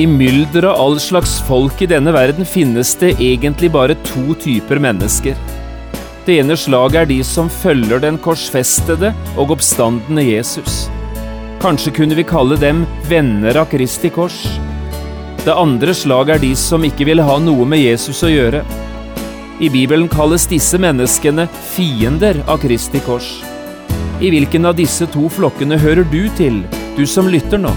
I mylderet av all slags folk i denne verden finnes det egentlig bare to typer mennesker. Det ene slaget er de som følger den korsfestede og oppstandende Jesus. Kanskje kunne vi kalle dem venner av Kristi kors. Det andre slaget er de som ikke vil ha noe med Jesus å gjøre. I Bibelen kalles disse menneskene fiender av Kristi kors. I hvilken av disse to flokkene hører du til, du som lytter nå?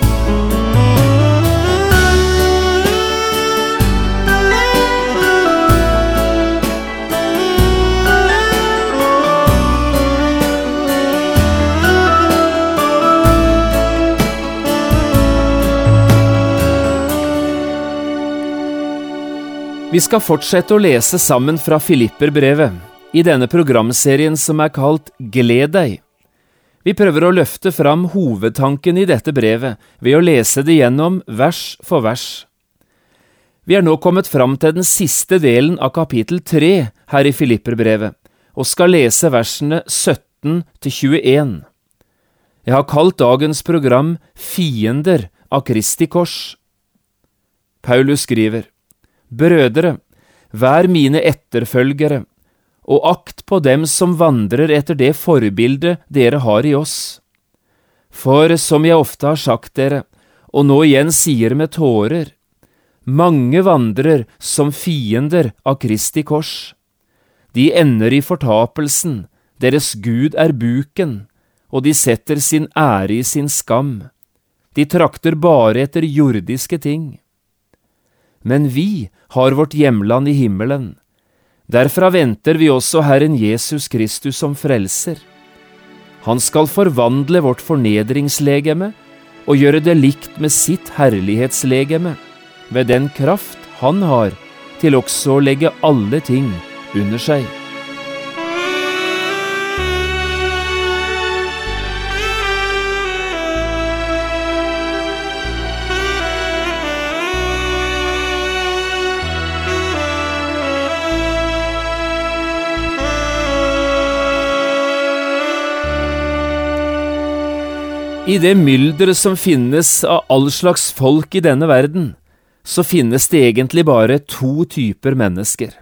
Vi skal fortsette å lese sammen fra Filipperbrevet, i denne programserien som er kalt Gled deg. Vi prøver å løfte fram hovedtanken i dette brevet ved å lese det gjennom vers for vers. Vi er nå kommet fram til den siste delen av kapittel tre her i Filipperbrevet, og skal lese versene 17 til 21. Jeg har kalt dagens program Fiender av Kristi kors. Paulus skriver, Brødre, vær mine etterfølgere, og akt på dem som vandrer etter det forbildet dere har i oss. For som jeg ofte har sagt dere, og nå igjen sier med tårer, mange vandrer som fiender av Kristi kors. De ender i fortapelsen, deres Gud er buken, og de setter sin ære i sin skam. De trakter bare etter jordiske ting. Men vi har vårt hjemland i himmelen. Derfra venter vi også Herren Jesus Kristus som frelser. Han skal forvandle vårt fornedringslegeme og gjøre det likt med sitt herlighetslegeme, ved den kraft han har til også å legge alle ting under seg. I det mylderet som finnes av all slags folk i denne verden, så finnes det egentlig bare to typer mennesker.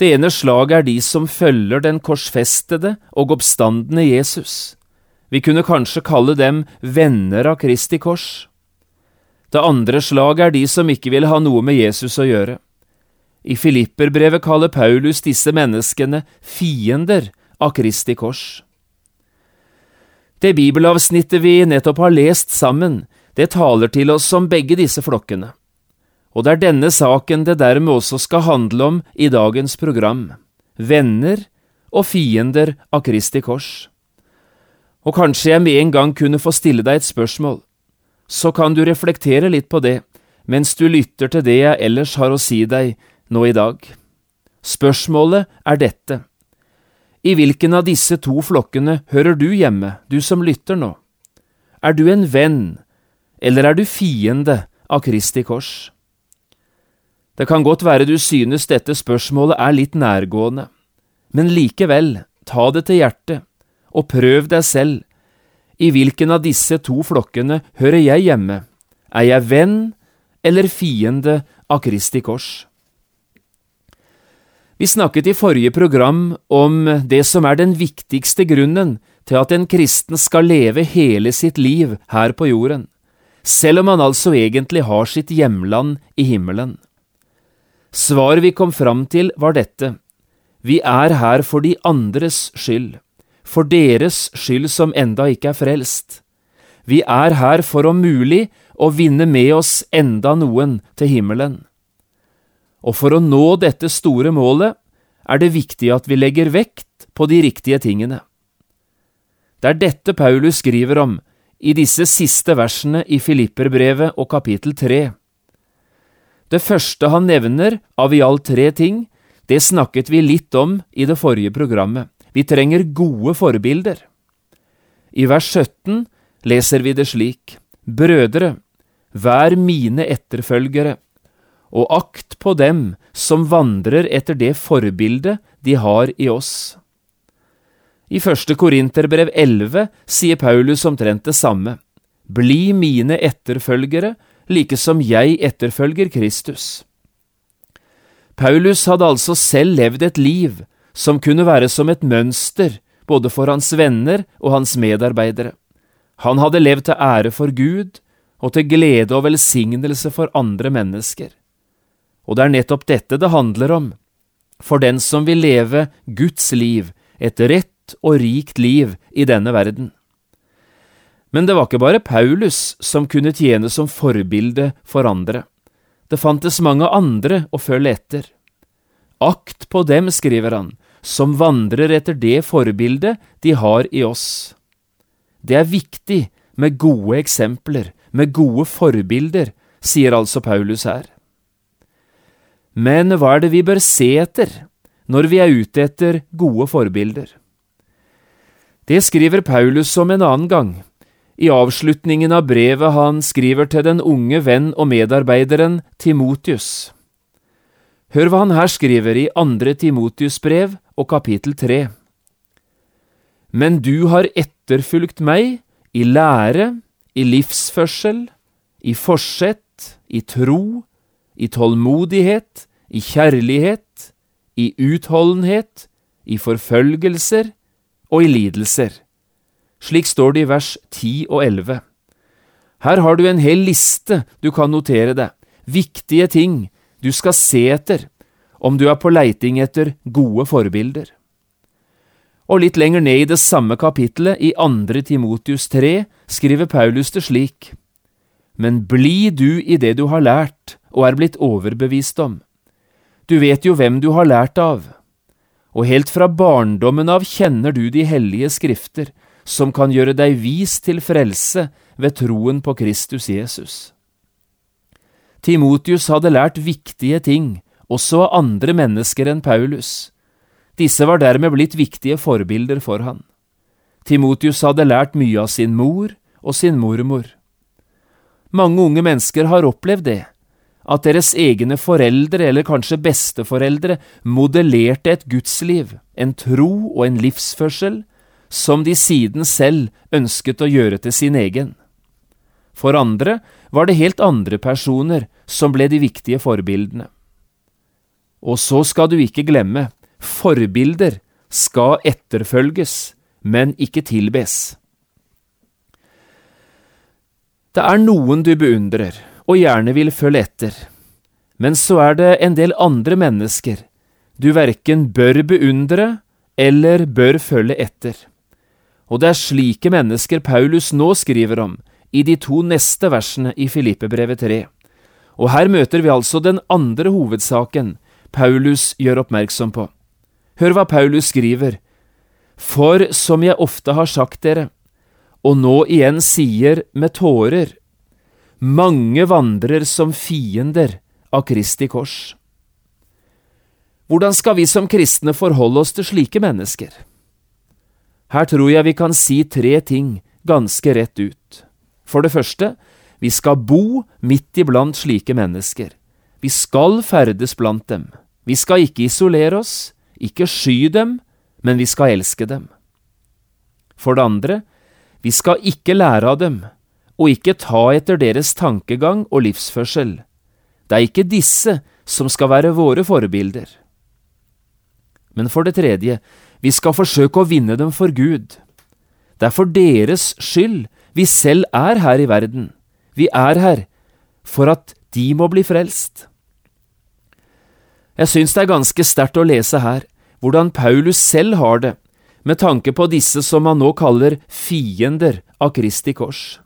Det ene slaget er de som følger den korsfestede og oppstandende Jesus. Vi kunne kanskje kalle dem venner av Kristi kors. Det andre slaget er de som ikke vil ha noe med Jesus å gjøre. I Filipperbrevet kaller Paulus disse menneskene fiender av Kristi kors. Det bibelavsnittet vi nettopp har lest sammen, det taler til oss om begge disse flokkene. Og det er denne saken det dermed også skal handle om i dagens program – venner og fiender av Kristi kors. Og kanskje jeg med en gang kunne få stille deg et spørsmål. Så kan du reflektere litt på det mens du lytter til det jeg ellers har å si deg nå i dag. Spørsmålet er dette. I hvilken av disse to flokkene hører du hjemme, du som lytter nå? Er du en venn, eller er du fiende av Kristi kors? Det kan godt være du synes dette spørsmålet er litt nærgående, men likevel, ta det til hjertet, og prøv deg selv. I hvilken av disse to flokkene hører jeg hjemme? Er jeg venn eller fiende av Kristi kors? Vi snakket i forrige program om det som er den viktigste grunnen til at en kristen skal leve hele sitt liv her på jorden, selv om han altså egentlig har sitt hjemland i himmelen. Svaret vi kom fram til, var dette. Vi er her for de andres skyld, for deres skyld som enda ikke er frelst. Vi er her for om mulig å vinne med oss enda noen til himmelen. Og for å nå dette store målet er det viktig at vi legger vekt på de riktige tingene. Det er dette Paulus skriver om i disse siste versene i Filipperbrevet og kapittel tre. Det første han nevner av i alt tre ting, det snakket vi litt om i det forrige programmet. Vi trenger gode forbilder. I vers 17 leser vi det slik, Brødre, vær mine etterfølgere, og akt på dem som vandrer etter det forbildet de har i oss. I første Korinterbrev 11 sier Paulus omtrent det samme. Bli mine etterfølgere, like som jeg etterfølger Kristus. Paulus hadde altså selv levd et liv som kunne være som et mønster både for hans venner og hans medarbeidere. Han hadde levd til ære for Gud og til glede og velsignelse for andre mennesker. Og det er nettopp dette det handler om, for den som vil leve Guds liv, et rett og rikt liv i denne verden. Men det var ikke bare Paulus som kunne tjene som forbilde for andre. Det fantes mange andre å følge etter. Akt på dem, skriver han, som vandrer etter det forbildet de har i oss. Det er viktig med gode eksempler, med gode forbilder, sier altså Paulus her. Men hva er det vi bør se etter når vi er ute etter gode forbilder? Det skriver Paulus om en annen gang, i avslutningen av brevet han skriver til den unge venn og medarbeideren Timotius. Hør hva han her skriver i andre Timotius brev og kapittel tre. Men du har etterfulgt meg i lære, i livsførsel, i forsett, i tro, i tålmodighet, i kjærlighet, i utholdenhet, i forfølgelser og i lidelser. Slik står det i vers 10 og 11. Her har du en hel liste du kan notere deg, viktige ting du skal se etter om du er på leiting etter gode forbilder. Og litt lenger ned i det samme kapitlet, i andre Timotius 3, skriver Paulus det slik. Men bli du i det du har lært og er blitt overbevist om. Du vet jo hvem du har lært av, og helt fra barndommen av kjenner du de hellige skrifter, som kan gjøre deg vis til frelse ved troen på Kristus Jesus. Timotius hadde lært viktige ting, også av andre mennesker enn Paulus. Disse var dermed blitt viktige forbilder for han. Timotius hadde lært mye av sin mor og sin mormor. Mange unge mennesker har opplevd det, at deres egne foreldre eller kanskje besteforeldre modellerte et gudsliv, en tro og en livsførsel som de siden selv ønsket å gjøre til sin egen. For andre var det helt andre personer som ble de viktige forbildene. Og så skal du ikke glemme, forbilder skal etterfølges, men ikke tilbes. Det er noen du beundrer og gjerne vil følge etter, men så er det en del andre mennesker du verken bør beundre eller bør følge etter. Og det er slike mennesker Paulus nå skriver om, i de to neste versene i Filippebrevet 3. Og her møter vi altså den andre hovedsaken Paulus gjør oppmerksom på. Hør hva Paulus skriver. For som jeg ofte har sagt dere, og nå igjen sier med tårer, mange vandrer som fiender av Kristi kors. Hvordan skal vi som kristne forholde oss til slike mennesker? Her tror jeg vi kan si tre ting ganske rett ut. For det første, vi skal bo midt iblant slike mennesker. Vi skal ferdes blant dem. Vi skal ikke isolere oss, ikke sky dem, men vi skal elske dem. For det andre, vi skal ikke lære av dem, og ikke ta etter deres tankegang og livsførsel. Det er ikke disse som skal være våre forbilder. Men for det tredje, vi skal forsøke å vinne dem for Gud. Det er for deres skyld vi selv er her i verden. Vi er her for at de må bli frelst. Jeg syns det er ganske sterkt å lese her hvordan Paulus selv har det med tanke på disse som han nå kaller fiender av Kristi kors.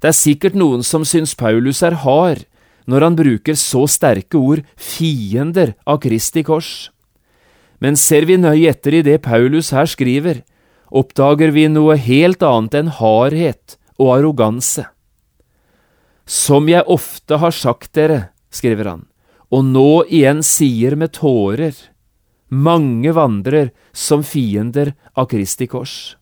Det er sikkert noen som syns Paulus er hard når han bruker så sterke ord fiender av Kristi kors. Men ser vi nøye etter i det Paulus her skriver, oppdager vi noe helt annet enn hardhet og arroganse. Som jeg ofte har sagt dere, skriver han, og nå igjen sier med tårer, mange vandrer som fiender av Kristi kors.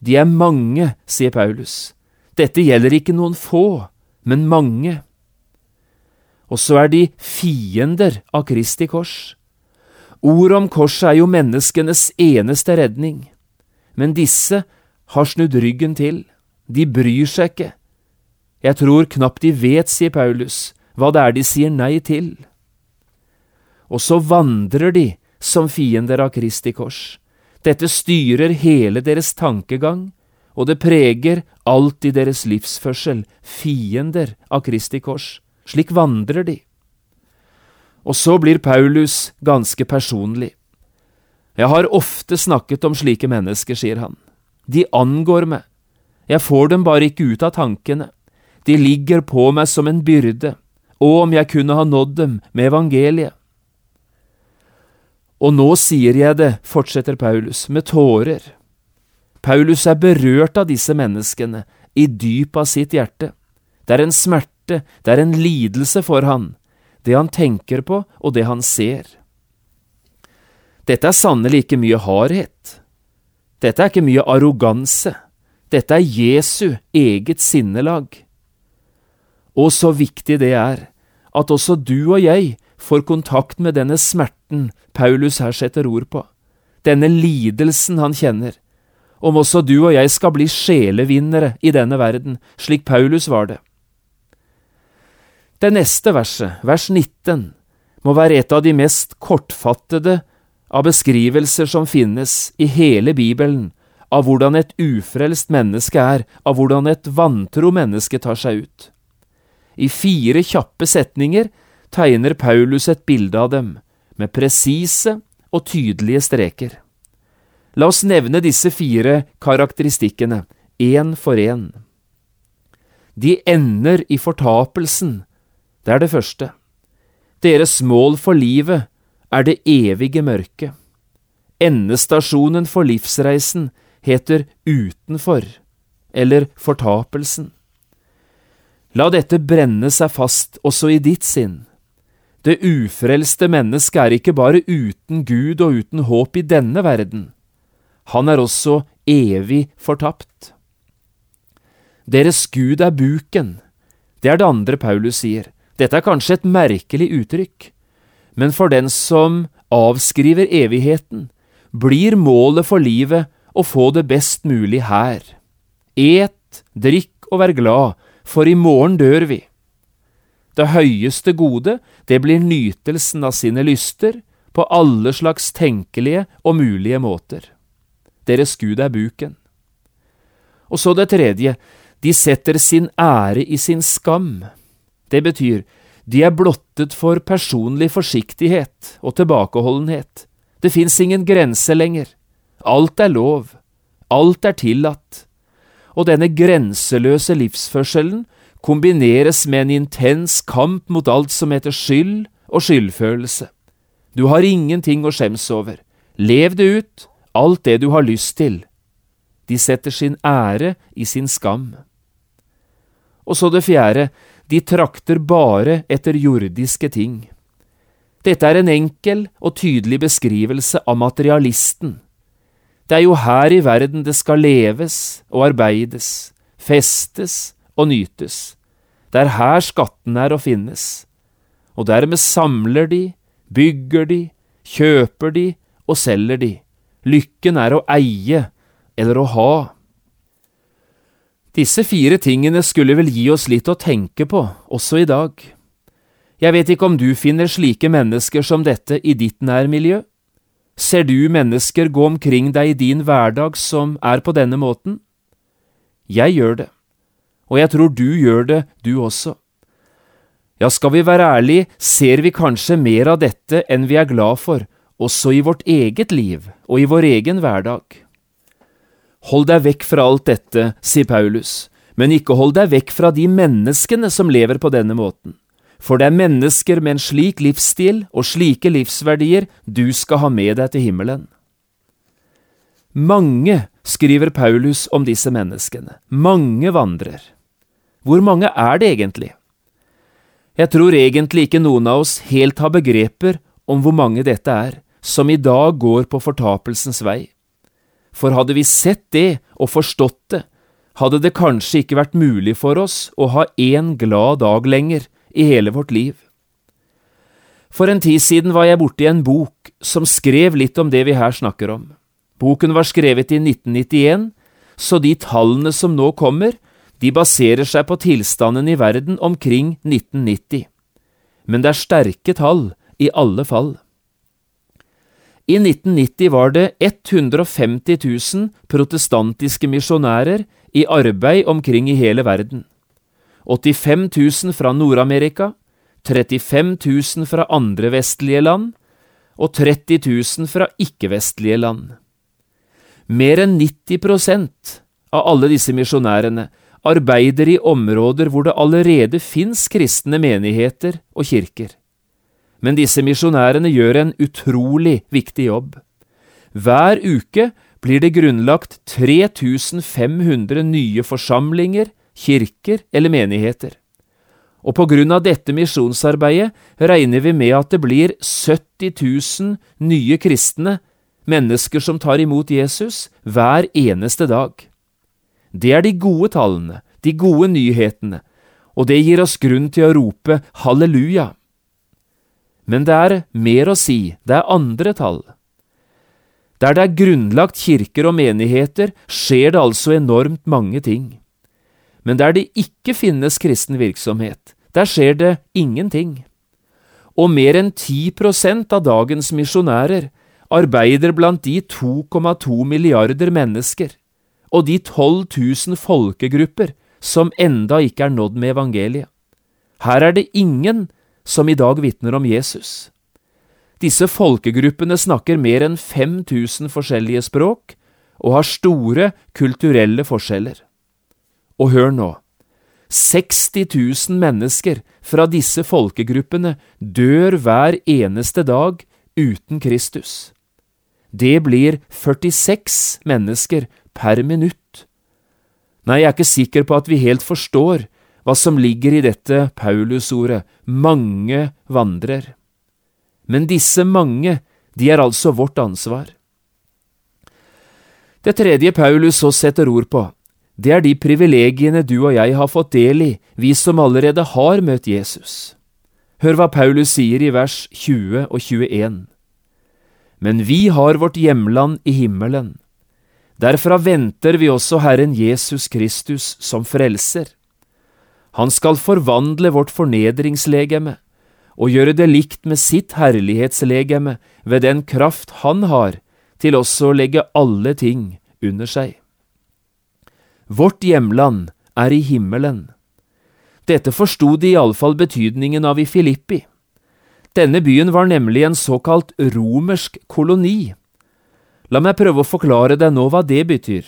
De er mange, sier Paulus. Dette gjelder ikke noen få, men mange. Og så er de fiender av Kristi kors. Ordet om korset er jo menneskenes eneste redning, men disse har snudd ryggen til, de bryr seg ikke. Jeg tror knapt de vet, sier Paulus, hva det er de sier nei til. Og så vandrer de som fiender av Kristi kors. Dette styrer hele deres tankegang, og det preger alt i deres livsførsel, fiender av Kristi kors. Slik vandrer de. Og så blir Paulus ganske personlig. Jeg har ofte snakket om slike mennesker, sier han. De angår meg. Jeg får dem bare ikke ut av tankene. De ligger på meg som en byrde. Og om jeg kunne ha nådd dem med evangeliet. Og nå sier jeg det, fortsetter Paulus, med tårer. Paulus er berørt av disse menneskene, i dypet av sitt hjerte. Det er en smerte, det er en lidelse for han, det han tenker på og det han ser. Dette er sannelig ikke mye hardhet. Dette er ikke mye arroganse. Dette er Jesu eget sinnelag. Og så viktig det er at også du og jeg får kontakt med denne smerten Paulus her setter ord på, denne lidelsen han kjenner, om også du og jeg skal bli sjelevinnere i denne verden, slik Paulus var det. Det neste verset, vers 19, må være et av de mest kortfattede av beskrivelser som finnes i hele Bibelen av hvordan et ufrelst menneske er, av hvordan et vantro menneske tar seg ut. I fire kjappe setninger tegner Paulus et bilde av dem, med presise og tydelige streker. La oss nevne disse fire karakteristikkene, én for én. De ender i fortapelsen, det er det første. Deres mål for livet er det evige mørket. Endestasjonen for livsreisen heter utenfor, eller fortapelsen. La dette brenne seg fast også i ditt sinn. Det ufrelste mennesket er ikke bare uten Gud og uten håp i denne verden, han er også evig fortapt. Deres Gud er buken, det er det andre Paulus sier, dette er kanskje et merkelig uttrykk, men for den som avskriver evigheten, blir målet for livet å få det best mulig her. Et, drikk og vær glad, for i morgen dør vi. Det høyeste gode, det blir nytelsen av sine lyster, på alle slags tenkelige og mulige måter. Deres Gud er buken. Og så det tredje, de setter sin ære i sin skam. Det betyr, de er blottet for personlig forsiktighet og tilbakeholdenhet. Det fins ingen grense lenger. Alt er lov. Alt er tillatt. Og denne grenseløse livsførselen kombineres med en intens kamp mot alt som heter skyld og skyldfølelse. Du har ingenting å skjems over. Lev det ut, alt det du har lyst til. De setter sin ære i sin skam. Og så det fjerde, de trakter bare etter jordiske ting. Dette er en enkel og tydelig beskrivelse av materialisten. Det er jo her i verden det skal leves og arbeides, festes og nytes. Det er her skatten er å finnes. Og dermed samler de, bygger de, kjøper de og selger de. Lykken er å eie eller å ha. Disse fire tingene skulle vel gi oss litt å tenke på, også i dag. Jeg vet ikke om du finner slike mennesker som dette i ditt nærmiljø? Ser du mennesker gå omkring deg i din hverdag som er på denne måten? Jeg gjør det, og jeg tror du gjør det, du også. Ja, skal vi være ærlige, ser vi kanskje mer av dette enn vi er glad for, også i vårt eget liv og i vår egen hverdag. Hold deg vekk fra alt dette, sier Paulus, men ikke hold deg vekk fra de menneskene som lever på denne måten. For det er mennesker med en slik livsstil og slike livsverdier du skal ha med deg til himmelen. Mange, skriver Paulus om disse menneskene, mange vandrer. Hvor mange er det egentlig? Jeg tror egentlig ikke noen av oss helt har begreper om hvor mange dette er, som i dag går på fortapelsens vei. For hadde vi sett det og forstått det, hadde det kanskje ikke vært mulig for oss å ha én glad dag lenger i hele vårt liv. For en tid siden var jeg borti en bok som skrev litt om det vi her snakker om. Boken var skrevet i 1991, så de tallene som nå kommer, de baserer seg på tilstanden i verden omkring 1990. Men det er sterke tall i alle fall. I 1990 var det 150 000 protestantiske misjonærer i arbeid omkring i hele verden. 85 000 fra Nord-Amerika, 35 000 fra andre vestlige land og 30 000 fra ikke-vestlige land. Mer enn 90% av alle disse misjonærene arbeider i områder hvor det allerede fins kristne menigheter og kirker. Men disse misjonærene gjør en utrolig viktig jobb. Hver uke blir det grunnlagt 3500 nye forsamlinger, kirker eller menigheter. Og på grunn av dette misjonsarbeidet regner vi med at det blir 70 000 nye kristne, mennesker som tar imot Jesus, hver eneste dag. Det er de gode tallene, de gode nyhetene, og det gir oss grunn til å rope halleluja. Men det er mer å si, det er andre tall. Der det er grunnlagt kirker og menigheter, skjer det altså enormt mange ting. Men der det ikke finnes kristen virksomhet, der skjer det ingenting. Og mer enn 10% av dagens misjonærer arbeider blant de 2,2 milliarder mennesker og de 12 000 folkegrupper som enda ikke er nådd med evangeliet. Her er det ingen som i dag vitner om Jesus. Disse folkegruppene snakker mer enn 5000 forskjellige språk og har store kulturelle forskjeller. Og hør nå, 60 000 mennesker fra disse folkegruppene dør hver eneste dag uten Kristus. Det blir 46 mennesker per minutt. Nei, jeg er ikke sikker på at vi helt forstår hva som ligger i dette Paulus-ordet mange vandrer. Men disse mange, de er altså vårt ansvar. Det tredje Paulus så setter ord på, det er de privilegiene du og jeg har fått del i, vi som allerede har møtt Jesus. Hør hva Paulus sier i vers 20 og 21. Men vi har vårt hjemland i himmelen. Derfra venter vi også Herren Jesus Kristus som frelser. Han skal forvandle vårt fornedringslegeme og gjøre det likt med sitt herlighetslegeme ved den kraft han har til også å legge alle ting under seg. Vårt hjemland er i himmelen. Dette forsto de iallfall betydningen av i Filippi. Denne byen var nemlig en såkalt romersk koloni. La meg prøve å forklare deg nå hva det betyr.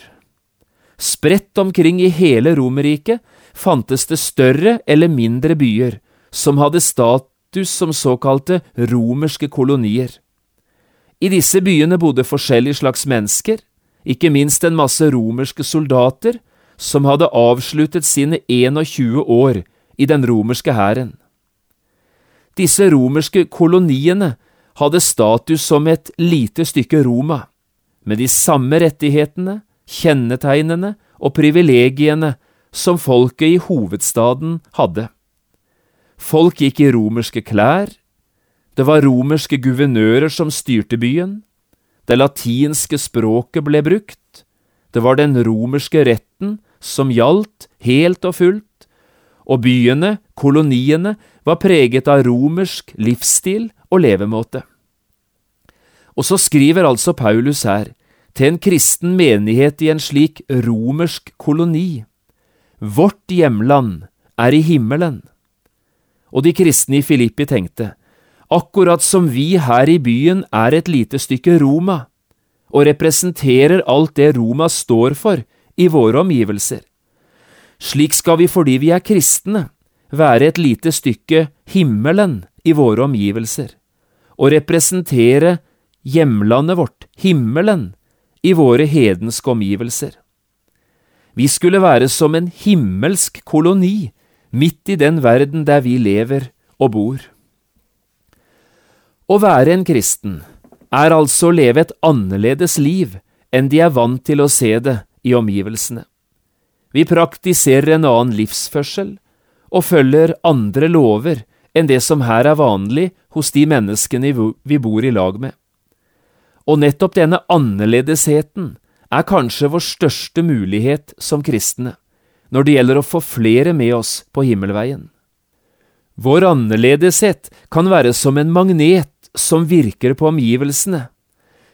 Spredt omkring i hele Romerriket fantes det større eller mindre byer som hadde status som såkalte romerske kolonier. I disse byene bodde forskjellige slags mennesker, ikke minst en masse romerske soldater som hadde avsluttet sine 21 år i den romerske hæren. Disse romerske koloniene hadde status som et lite stykke Roma, med de samme rettighetene, kjennetegnene og privilegiene som folket i hovedstaden hadde. Folk gikk i romerske klær, det var romerske guvernører som styrte byen, det latinske språket ble brukt, det var den romerske retten som gjaldt helt og fullt, og byene, koloniene, var preget av romersk livsstil og levemåte. Og så skriver altså Paulus her, til en kristen menighet i en slik romersk koloni, Vårt hjemland er i himmelen. Og de kristne i Filippi tenkte, akkurat som vi her i byen er et lite stykke Roma, og representerer alt det Roma står for i våre omgivelser, slik skal vi fordi vi er kristne, være et lite stykke himmelen i våre omgivelser, og representere hjemlandet vårt, himmelen, i våre hedenske omgivelser. Vi skulle være som en himmelsk koloni midt i den verden der vi lever og bor. Å være en kristen er altså å leve et annerledes liv enn de er vant til å se det i omgivelsene. Vi praktiserer en annen livsførsel og følger andre lover enn det som her er vanlig hos de menneskene vi bor i lag med. Og nettopp denne annerledesheten er kanskje vår største mulighet som kristne når det gjelder å få flere med oss på himmelveien. Vår annerledeshet kan være som en magnet som virker på omgivelsene.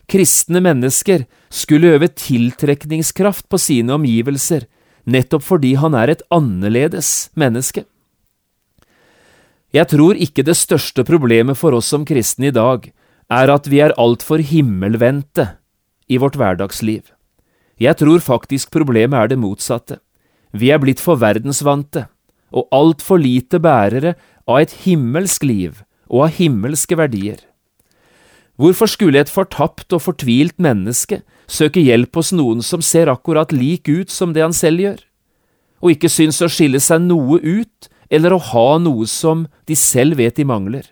Kristne mennesker skulle øve tiltrekningskraft på sine omgivelser, nettopp fordi han er et annerledes menneske. Jeg tror ikke det største problemet for oss som kristne i dag er at vi er altfor himmelvendte i vårt hverdagsliv. Jeg tror faktisk problemet er det motsatte. Vi er blitt for verdensvante og altfor lite bærere av et himmelsk liv og av himmelske verdier. Hvorfor skulle et fortapt og fortvilt menneske søke hjelp hos noen som ser akkurat lik ut som det han selv gjør, og ikke syns å skille seg noe ut eller å ha noe som de selv vet de mangler?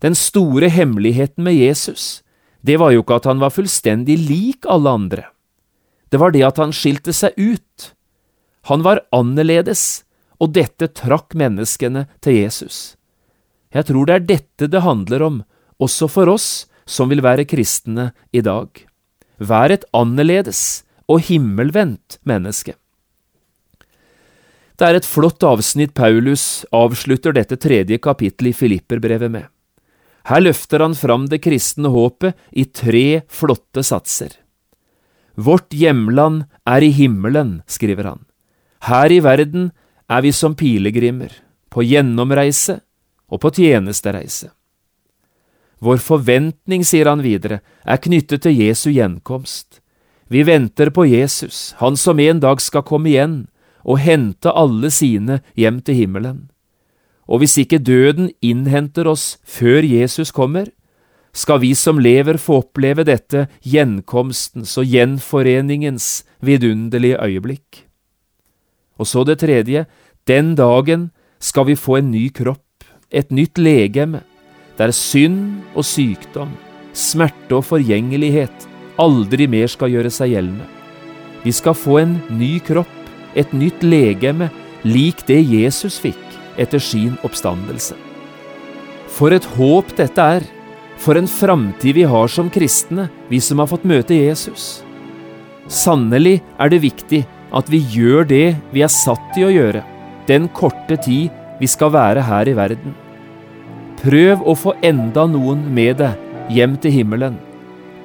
Den store hemmeligheten med Jesus, det var jo ikke at han var fullstendig lik alle andre. Det var det at han skilte seg ut. Han var annerledes, og dette trakk menneskene til Jesus. Jeg tror det er dette det handler om, også for oss som vil være kristne i dag. Vær et annerledes og himmelvendt menneske. Det er et flott avsnitt Paulus avslutter dette tredje kapittelet i Filipperbrevet med. Her løfter han fram det kristne håpet i tre flotte satser. Vårt hjemland er i himmelen, skriver han. Her i verden er vi som pilegrimer, på gjennomreise og på tjenestereise. Vår forventning, sier han videre, er knyttet til Jesu gjenkomst. Vi venter på Jesus, han som en dag skal komme igjen og hente alle sine hjem til himmelen. Og hvis ikke døden innhenter oss før Jesus kommer, skal vi som lever få oppleve dette gjenkomstens og gjenforeningens vidunderlige øyeblikk. Og så det tredje, den dagen skal vi få en ny kropp, et nytt legeme, der synd og sykdom, smerte og forgjengelighet aldri mer skal gjøre seg gjeldende. Vi skal få en ny kropp, et nytt legeme, lik det Jesus fikk etter sin oppstandelse. For et håp dette er, for en framtid vi har som kristne, vi som har fått møte Jesus. Sannelig er det viktig at vi gjør det vi er satt til å gjøre, den korte tid vi skal være her i verden. Prøv å få enda noen med deg hjem til himmelen.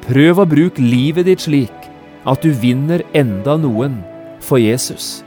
Prøv å bruke livet ditt slik at du vinner enda noen for Jesus.